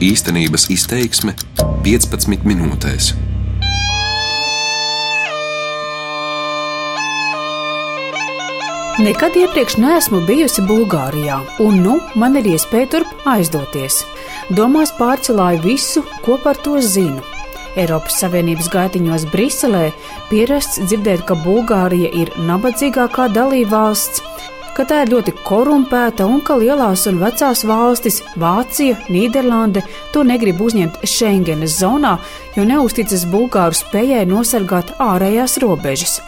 Īstenības izteiksme 15 minūtēs. Nekad iepriekš neesmu bijusi Bulgārijā, un nu man ir iespēja turp aizdoties. Domās pārcelāju visu, ko par to zinu. Eiropas Savienības gaitiņos Briselē pierasts dzirdēt, ka Bulgārija ir nabadzīgākā dalībvalsts, ka tā ir ļoti korumpēta un ka lielās un vecās valstis - Vācija, Nīderlande - to negrib uzņemt Schengenes zonā, jo neusticas Bulgāru spējai nosargāt ārējās robežas.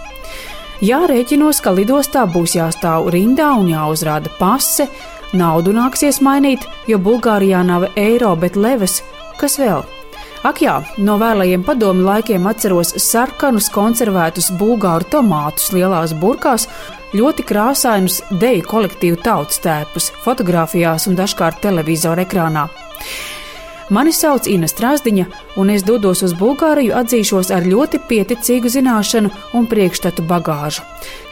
Jārēķinos, ka lidostā būs jāstāv rindā un jāuzrāda pase, naudu nāksies mainīt, jo Bulgārijā nav eiro, bet leves, kas vēl. Ak jā, no vēlējiem padomu laikiem atceros sarkanus konservētus bulgāru tomātus lielās burkās, ļoti krāsainus deju kolektīvu tautas tēpus, fotografijās un dažkārt televizora ekrānā. Mani sauc Ina Strāzdiņa, un es dodos uz Bulgāriju atzīšos ar ļoti pieticīgu zināšanu un priekšstatu bagāžu.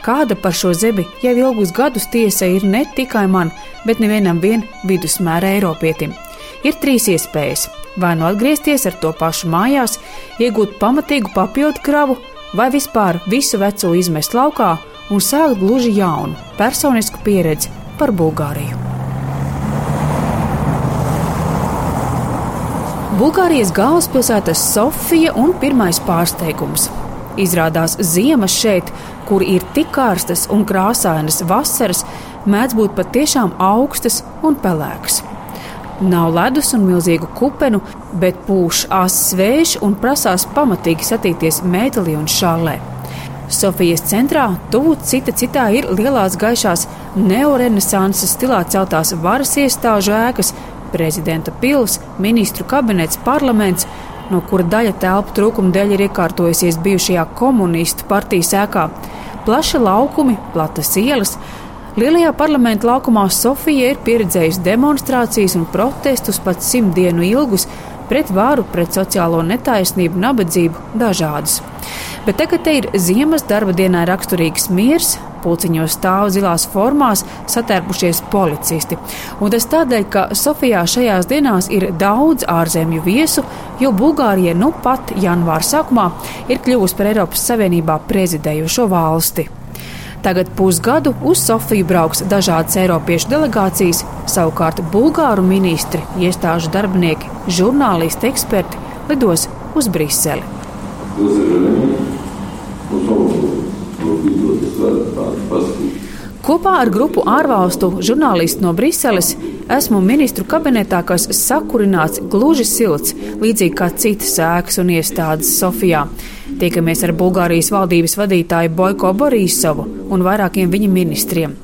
Kāda par šo zemi jau ilgus gadus tiesa ir ne tikai man, bet nevienam vien vidusmēra Eiropietim. Ir trīs iespējas vai nu atgriezties ar to pašu mājās, iegūt pamatīgu papildu kravu, vai vispār visu veco izmest laukā un sākt gluži jaunu, personisku pieredzi par Bulgāriju. Bulgārijas galvaspilsēta Sofija un pirmais pārsteigums. Izrādās ziemas šeit, kur ir tik karstas un krāsainas vasaras, mēdz būt patiešām augstas un pelēkas. Nav ledus un milzīgu kupenu, bet pūš asins vējš un prasās pamatīgi satīties metālī un šālē. Sofijas centrā, tuvu cita citā, ir lielās gaišās neorenesanses stilā celtās varas iestāžu ēkas, prezidenta pils, ministru kabinets, parlaments, no kura daļa telpu trūkuma dēļ ir iekārtojusies bijušajā komunistu partijas ēkā. Plaši laukumi, platas ielas, Lielajā parlamenta laukumā Sofija ir pieredzējusi demonstrācijas un protestus pat simt dienu ilgus pret varu, pret sociālo netaisnību, nabadzību, dažādus. Bet tagad te ir ziemas darba dienā raksturīgs miers, pulciņos stāv zilās formās satērpušies policisti. Un tas tādēļ, ka Sofijā šajās dienās ir daudz ārzemju viesu, jo Bulgārija nu pat janvāra sākumā ir kļuvusi par Eiropas Savienībā prezidējošo valsti. Tagad pusgadu uz Sofiju brauks dažādas Eiropiešu delegācijas, savukārt bulgāru ministri, iestāžu darbinieki, žurnālisti, eksperti lidos uz Briseli. Kopā ar grupu ārvalstu žurnālistu no Briseles esmu ministru kabinetā, kas sakurināts gluži silts, līdzīgi kā citas ēkas un iestādes Sofijā. Tiekamies ar Bulgārijas valdības vadītāju Boiko Borisovu un vairākiem viņa ministriem.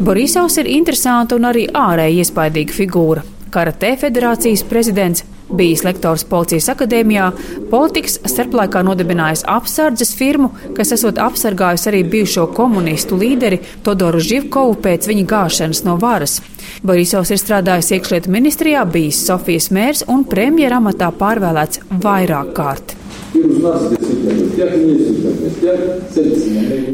Borisovs ir interesanta un arī ārēji iespaidīga figūra. Karate federācijas prezidents, bijis lektors Policijas akadēmijā, politikas starplaikā nodibinājis apsardzes firmu, kas esot apsargājusi arī bijušo komunistu līderi Todoru Živkovu pēc viņa gāšanas no varas. Borisovs ir strādājis iekšlietu ministrijā, bijis Sofijas mērs un premjera amatā pārvēlēts vairāk kārt.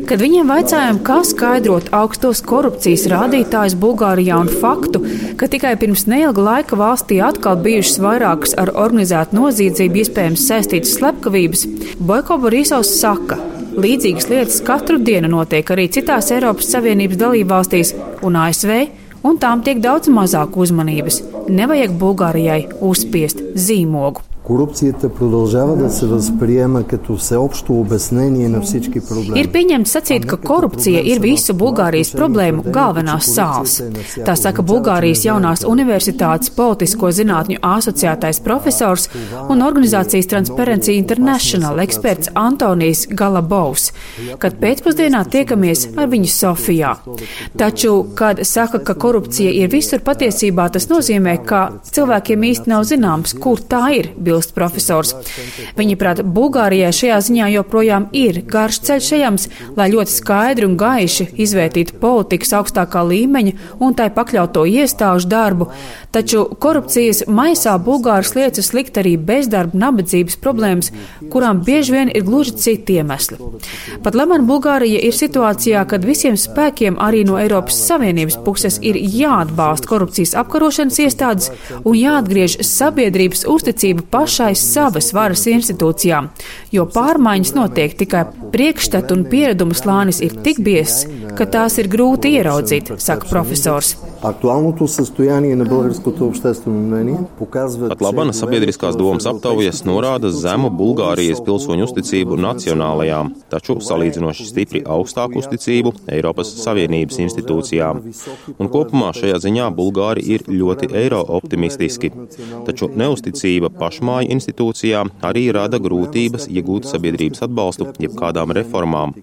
Kad viņiem vaicājām, kā skaidrot augstos korupcijas rādītājus Bulgārijā un faktu, ka tikai pirms neilga laika valstī atkal bijušas vairākas ar organizētu noziedzību iespējams saistītas slepkavības, Boiko Borisovs saka, līdzīgas lietas katru dienu notiek arī citās Eiropas Savienības dalībvalstīs un ASV, un tām tiek daudz mazāk uzmanības. Nevajag Bulgārijai uzspiest zīmogu. Корупцията продължава да се възприема като всеобщо обяснение на всички проблеми. Ir pieņemts sacīt, ka korupcija ir visu Bulgārijas problēmu galvenās sāls. Tā saka Bulgārijas jaunās universitātes politisko zinātņu asociētais profesors un organizācijas Transparency International eksperts Antonijs Galabovs, kad pēcpusdienā tiekamies ar viņu Sofijā. Taču, kad saka, ka korupcija ir visur, patiesībā tas nozīmē, ka cilvēkiem īsti nav zināms, kur tā ir piebilst profesors. Viņaprāt, Bulgārijai šajā ziņā joprojām ir garš ceļš ejams, lai ļoti skaidri un gaiši izvērtītu politikas augstākā līmeņa un tai pakļauto iestāžu darbu, taču korupcijas maisā Bulgāras lietas likt arī bezdarba, nabadzības problēmas, kurām bieži vien ir gluži citi iemesli. Pat labāk Bulgārija ir situācijā, kad visiem spēkiem arī no Eiropas Savienības puses ir jāatbalsta korupcijas apkarošanas iestādes un jāatgriež sabiedrības uzticība pašai pašai savas varas institūcijām, jo pārmaiņas notiek tikai priekšstatu un pieredumu slānis ir tik biezs, ka tās ir grūti ieraudzīt, saka profesors. Pat labana sabiedriskās domas aptaujas norāda zemu Bulgārijas pilsoņu uzticību nacionālajām, taču salīdzinoši stipri augstāku uzticību Eiropas Savienības institūcijām. Un kopumā šajā ziņā Bulgāri ir ļoti eiro optimistiski, taču neusticība pašmā pašmāju institūcijām arī rada grūtības iegūt sabiedrības atbalstu jebkādām reformām.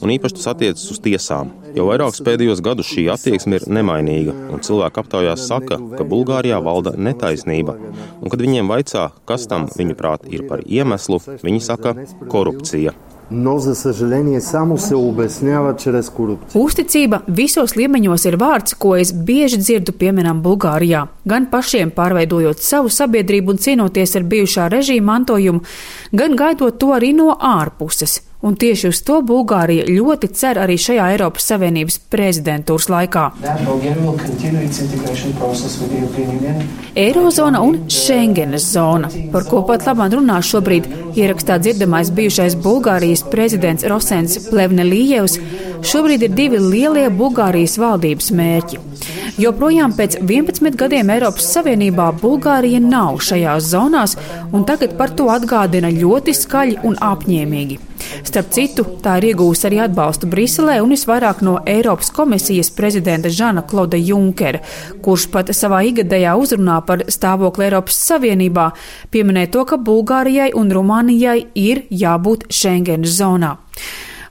Un īpaši tas attiecas uz tiesām. Jau vairākus pēdējos gadus šī attieksme ir nemainīga un cilvēki aptaujās saka, ka Bulgārijā valda netaisnība, un kad viņiem vaicā, kas tam viņuprāt ir par iemeslu, viņi saka korupcija Но, за съжаление, само се обяснява чрез корупцiju. Uzticība visos līmeņos ir vārds, ko es bieži dzirdu pieminam Bulgārijā. Gan pašiem pārveidojot savu sabiedrību un cīnoties ar bijušā režīma mantojumu, gan gaidot to arī no ārpuses. Un tieši uz to Bulgārija ļoti cer arī šajā Eiropas Savienības prezidentūras laikā. Eirozona un Schengenes zona, par ko pat labāk runā šobrīd ierakstā dzirdamais bijušais Bulgārijas prezidents Rosens Plevnelijevs, šobrīd ir divi lielie Bulgārijas valdības mērķi. Joprojām pēc 11 gadiem Eiropas Savienībā Bulgārija nav šajās zonās, un tagad par to atgādina ļoti skaļi un apņēmīgi. Starp citu, tā ir iegūsta arī atbalstu Briselē un visvairāk no Eiropas komisijas prezidenta Žana Klauda Junkera, kurš pat savā igadējā uzrunā par stāvokli Eiropas Savienībā pieminēja to, ka Bulgārijai un Rumānijai ir jābūt Schengenas zonā.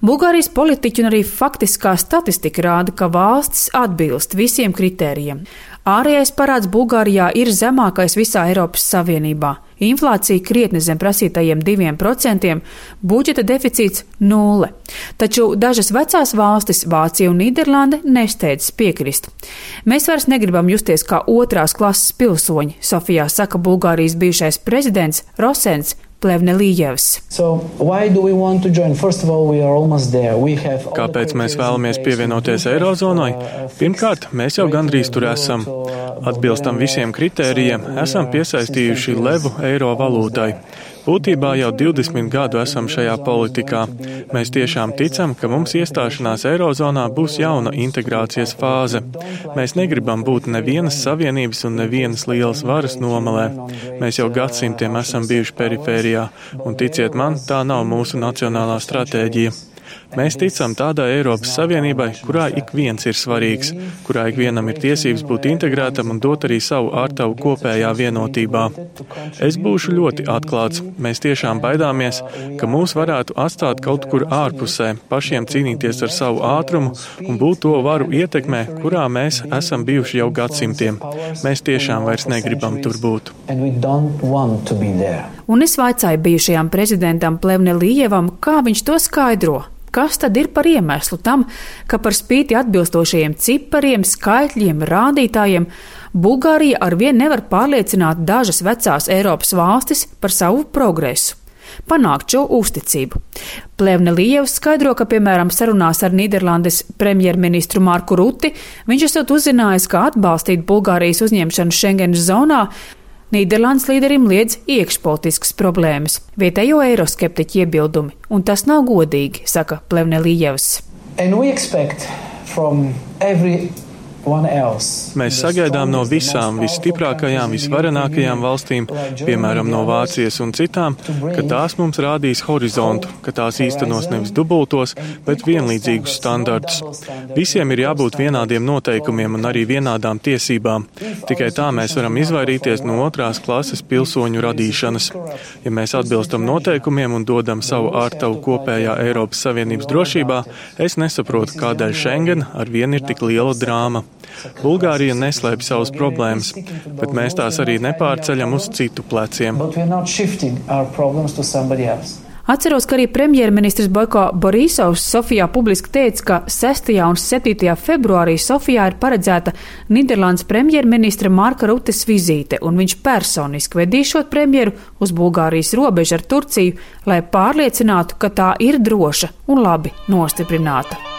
Bulgārijas politiķi un arī faktiskā statistika rāda, ka valstis atbilst visiem kritērijiem. Ārējais parāds Bulgārijā ir zemākais visā Eiropas Savienībā. Inflācija krietni zem prasītajiem 2%, budžeta deficīts - nulle. Taču dažas vecās valstis, Vācija un Nīderlande, nesteidzas piekrist. Mēs vairs negribam justies kā otrās klases pilsoņi, Sofijā saka Bulgārijas bijušais prezidents Rosens Plevnelījevs. So Kāpēc mēs vēlamies pievienoties Eirozonai? Pirmkārt, mēs jau gandrīz tur esam. Atbilstam visiem kritērijiem, esam piesaistījuši levu eiro valūtai. Būtībā jau 20 gadu esam šajā politikā. Mēs tiešām ticam, ka mums iestāšanās Eirozonā būs jauna integrācijas fāze. Mēs negribam būt nevienas savienības un nevienas lielas varas nomalē. Mēs jau gadsimtiem esam bijuši perifērijā, un ticiet man, tā nav mūsu nacionālā stratēģija. Mēs ticam tādai Eiropas Savienībai, kurā ik viens ir svarīgs, kurā ik vienam ir tiesības būt integrētam un dot arī savu ārtavu kopējā vienotībā. Es būšu ļoti atklāts. Mēs tiešām baidāmies, ka mūs varētu atstāt kaut kur ārpusē, pašiem cīnīties ar savu ātrumu un būt to varu ietekmē, kurā mēs esam bijuši jau gadsimtiem. Mēs tiešām vairs negribam tur būt. Un es vaicāju bijušajam prezidentam Plevnelievam, kā viņš to skaidro. Kas tad ir par iemeslu tam, ka par spīti atbilstošajiem cipariem, skaitļiem, rādītājiem, Bulgārija arvien nevar pārliecināt dažas vecās Eiropas valstis par savu progresu? Panākt šo uzticību. Plēvne Lievs skaidro, ka, piemēram, sarunās ar Nīderlandes premjerministru Marku Ruti, viņš esot uzzinājis, ka atbalstīt Bulgārijas uzņemšanu Schengenas zonā Nīderlandes līderim liedz iekšpolitiskas problēmas, vietējo eiroskeptiķu iebildumi, un tas nav godīgi, saka Plevnelijevs. Mēs sagaidām no visām visstiprākajām, visvarenākajām valstīm, piemēram, no Vācijas un citām, ka tās mums rādīs horizontu, ka tās īstenos nevis dubultos, bet vienlīdzīgus standartus. Visiem ir jābūt vienādiem noteikumiem un arī vienādām tiesībām. Tikai tā mēs varam izvairīties no otrās klases pilsoņu radīšanas. Ja mēs atbilstam noteikumiem un dodam savu ārtavu kopējā Eiropas Savienības drošībā, es nesaprotu, kādēļ Schengen ar vienu ir tik liela drāma. Bulgārija neslēpj savas problēmas, bet mēs tās arī nepārceļam uz citu pleciem. Atceros, ka arī premjerministrs Boiko Borisovs Sofijā publiski teica, ka 6. un 7. februārī Sofijā ir paredzēta Nīderlandes premjerministra Marka Rutes vizīte, un viņš personiski vedīšot premjeru uz Bulgārijas robežu ar Turciju, lai pārliecinātu, ka tā ir droša un labi nostiprināta.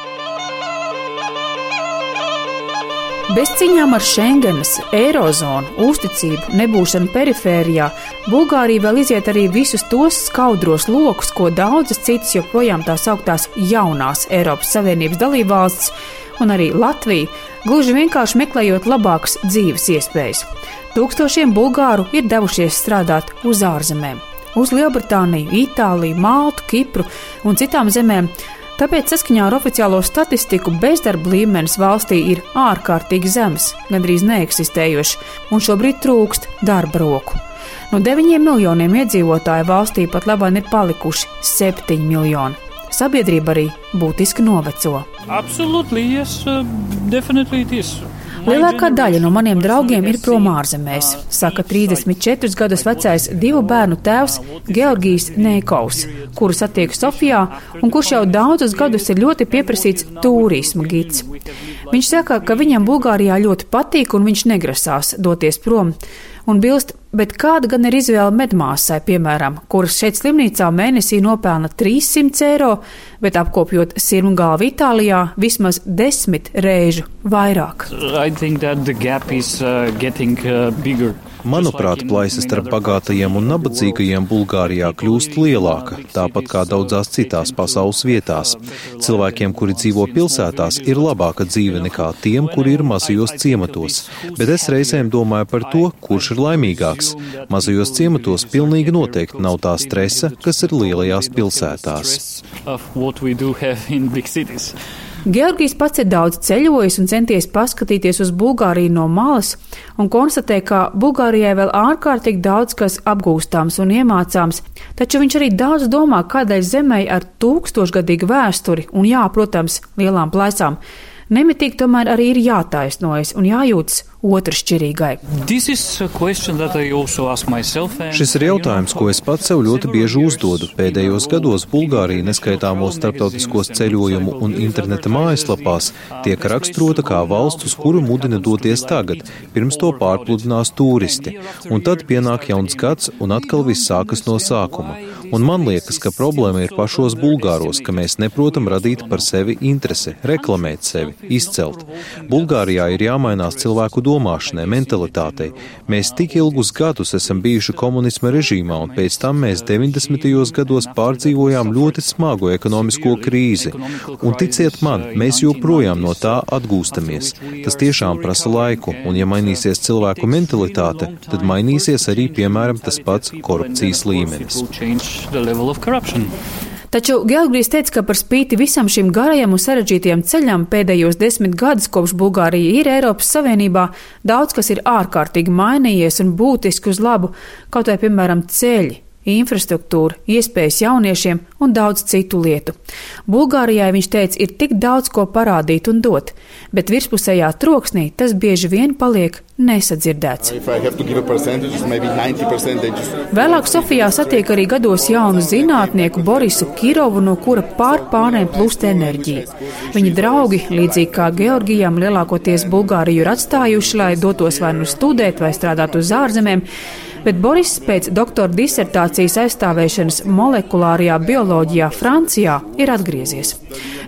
Bez cīņām ar Schengenas, Eirozonu, uzticību, nebūšanu perifērijā, Bulgārija vēl iziet arī visus tos skaudros lokus, ko daudzas citas joprojām tās augtās jaunās Eiropas Savienības dalībvalstis un arī Latvija, gluži vienkārši meklējot labākas dzīves iespējas. Tūkstošiem bulgāru ir devušies strādāt uz ārzemēm, uz Lielbritāniju, Itāliju, Maltu, Kipru un citām zemēm Tāpēc, saskaņā ar oficiālo statistiku, bezdarba līmenis valstī ir ārkārtīgi zems, gandrīz neeksistējošs, un šobrīd trūkst darba roku. No 9 miljoniem iedzīvotāju valstī pat labāk ir palikuši 7 miljoni. Sabiedrība arī būtiski noveco. Absolutely, yes, uh, definitely it is. Lielākā daļa no maniem draugiem ir prom ārzemēs, saka 34 gadus vecais divu bērnu tēvs Georgijs Nēkovs, kuru satieku Sofijā un kurš jau daudzus gadus ir ļoti pieprasīts turisma gids. Viņš saka, ka viņam Bulgārijā ļoti patīk un viņš negrasās doties prom un bilst, bet kāda gan ir izvēle medmāsai, piemēram, kuras šeit slimnīcā mēnesī nopelna 300 eiro, bet apkopjot sirmu galvu Itālijā vismaz desmit reižu vairāk. Is, uh, Manuprāt, plaisa starp bagātajiem un nabadzīgajiem Bulgārijā kļūst lielāka, tāpat kā daudzās citās pasaules vietās. Cilvēkiem, kuri dzīvo pilsētās, ir labāka dzīve nekā tiem, kuri ir mazajos ciematos, bet es reizēm domāju par to, kurš ir laimīgāks. Mazajos ciematos pilnīgi noteikti nav tā stresa, kas ir lielajās pilsētās. Georgijs pats ir daudz ceļojis un centies paskatīties uz Bulgāriju no malas un konstatē, ka Bulgārijai vēl ārkārtīgi daudz kas apgūstāms un iemācāms, taču viņš arī daudz domā, kādēļ zemē ar tūkstošgadīgu vēsturi un, jā, protams, lielām plaisām nemitīgi tomēr arī ir jātaisnojas un jājūtas otršķirīgai. Šis ir jautājums, ko es pats sev ļoti bieži uzdodu. Pēdējos gados Bulgārija neskaitāmo starptautiskos ceļojumu un interneta mājaslapās tiek raksturota kā valsts, uz kuru mudina doties tagad, pirms to pārpludinās turisti. Un tad pienāk jauns gads un atkal viss sākas no sākuma. Un man liekas, ka problēma ir pašos bulgāros, ka mēs neprotam radīt par sevi interesi, reklamēt sevi, izcelt. Bulgārijā ir jāmainās cilvēku domāšanai, mentalitātei. Mēs tik ilgus gadus esam bijuši komunisma režīmā, un pēc tam mēs 90. gados pārdzīvojām ļoti smagu ekonomisko krīzi. Un ticiet man, mēs joprojām no tā atgūstamies. Tas tiešām prasa laiku, un ja mainīsies cilvēku mentalitāte, tad mainīsies arī, piemēram, tas pats korupcijas līmenis. Taču Georgijs teica, ka par spīti visam šim garajam un sarežģītajam ceļam pēdējos desmit gadus, kopš Bulgārija ir Eiropas Savienībā, daudz kas ir ārkārtīgi mainījies un būtiski uz labu, kaut vai, piemēram, ceļi infrastruktūra, iespējas jauniešiem un daudz citu lietu. Bulgārijai viņš teica, ir tik daudz ko parādīt un dot, bet virspusējā troksnī tas bieži vien paliek nesadzirdēts. Vēlāk Sofijā satiek arī gados jaunu zinātnieku Borisu Kirovu, no kura pārpārnēm plūst enerģija. Viņa draugi, līdzīgi kā Georgijam, lielākoties Bulgāriju ir atstājuši, lai dotos vai nu studēt vai strādāt uz ārzemēm bet Boris pēc doktora disertācijas aizstāvēšanas molekulārajā bioloģijā Francijā ir atgriezies.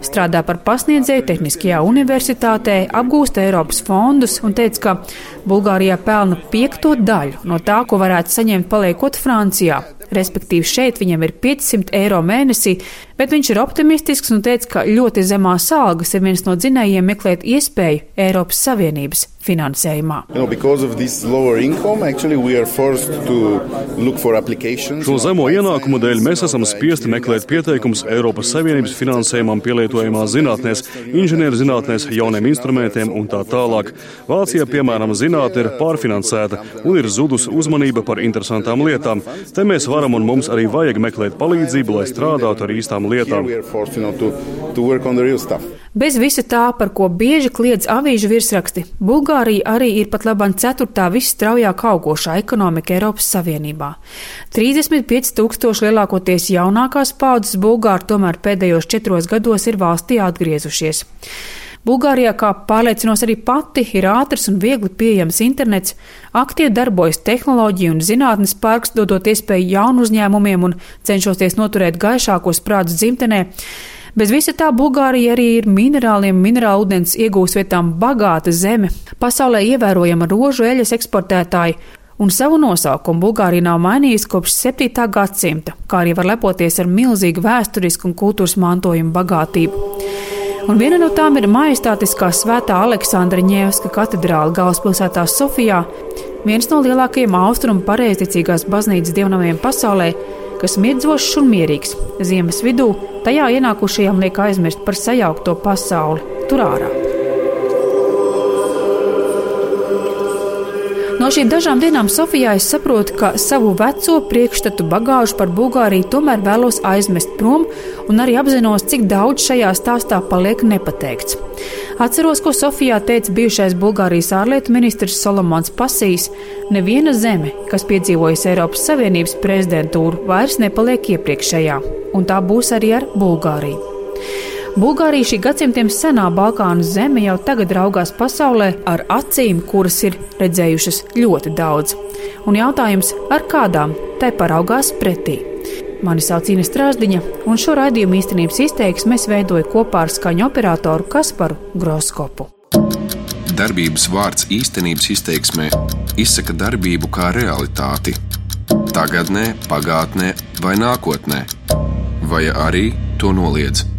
Strādā par pasniedzēju Tehniskajā universitātē, apgūst Eiropas fondus un teica, ka Bulgārijā pelna piekto daļu no tā, ko varētu saņemt paliekot Francijā. Respektīvi, šeit viņam ir 500 eiro mēnesī, bet viņš ir optimistisks un teica, ka ļoti zemās algas ir viens no dzinējiem meklēt iespēju Eiropas Savienības finansējumā. Šo zemo ienākumu dēļ mēs esam spiesti meklēt pieteikumus Eiropas Savienības finansējumam pielietojamās zinātnēs, inženierzinātnēs, jauniem instrumentiem un tā tālāk. Vācijā, piemēram, zinātne ir pārfinansēta un ir zudusi uzmanība par interesantām lietām. Te mēs varam un mums arī vajag meklēt palīdzību, lai strādātu ar īstām lietām. Bez visa tā, par ko bieži kliedz avīžu virsraksti, Bulgārija arī ir pat labāk ceturtā visstraujāk augošā ekonomika Eiropas Savienībā. 35 tūkstoši lielākoties jaunākās paudzes bulgāri tomēr pēdējos četros gados ir valstī atgriezušies. Bulgārijā, kā pārliecinos arī pati, ir ātrs un viegli pieejams internets, aktīvi darbojas tehnoloģija un zinātnes parks, dodot iespēju jaunu uzņēmumiem un cenšoties noturēt gaišākos prātus dzimtenē. Bez visa tā Bulgārija arī ir minerāliem, minerālu ūdens iegūs vietām bagāta zeme, pasaulē ievērojama rožu eļas eksportētāja, un savu nosaukumu Bulgārija nav mainījusi kopš 7. gadsimta, kā arī var lepoties ar milzīgu vēsturisku un kultūras mantojumu bagātību. Un viena no tām ir majestātiskā svētā Aleksandra Ņēvska katedrāla galvaspilsētā Sofijā, viens no lielākajiem austrumu pareizticīgās baznīcas dievnamiem pasaulē, kas mirdzošs un mierīgs. Ziemas vidū tajā ienākušajiem liek aizmirst par sajaukto pasauli tur ārā. No šīm dažām dienām Sofijā es saprotu, ka savu veco priekšstatu bagāžu par Bulgāriju tomēr vēlos aizmest prom, un arī apzinos, cik daudz šajā stāstā paliek nepateikts. Atceros, ko Sofijā teica bijušais Bulgārijas ārlietu ministrs Solomons Pasīs: Neviena zeme, kas piedzīvojas Eiropas Savienības prezidentūru, vairs nepaliek iepriekšējā, un tā būs arī ar Bulgāriju. Bulgārija šī gadsimtiem senā Balkānu zeme jau tagad raugās pasaulē ar acīm, kuras ir redzējušas ļoti daudz. Un jautājums, ar kādām tai paraugās pretī? Mani sauc Inês Strāzdiņa, un šo raidījumu īstenības izteiksmi es veidoju kopā ar skaņu operatoru Kasparu Groskopu. Darbības vārds īstenības izteiksmē izsaka darbību kā realitāti. Tagatnē, pagātnē vai nākotnē, vai arī to noliedz.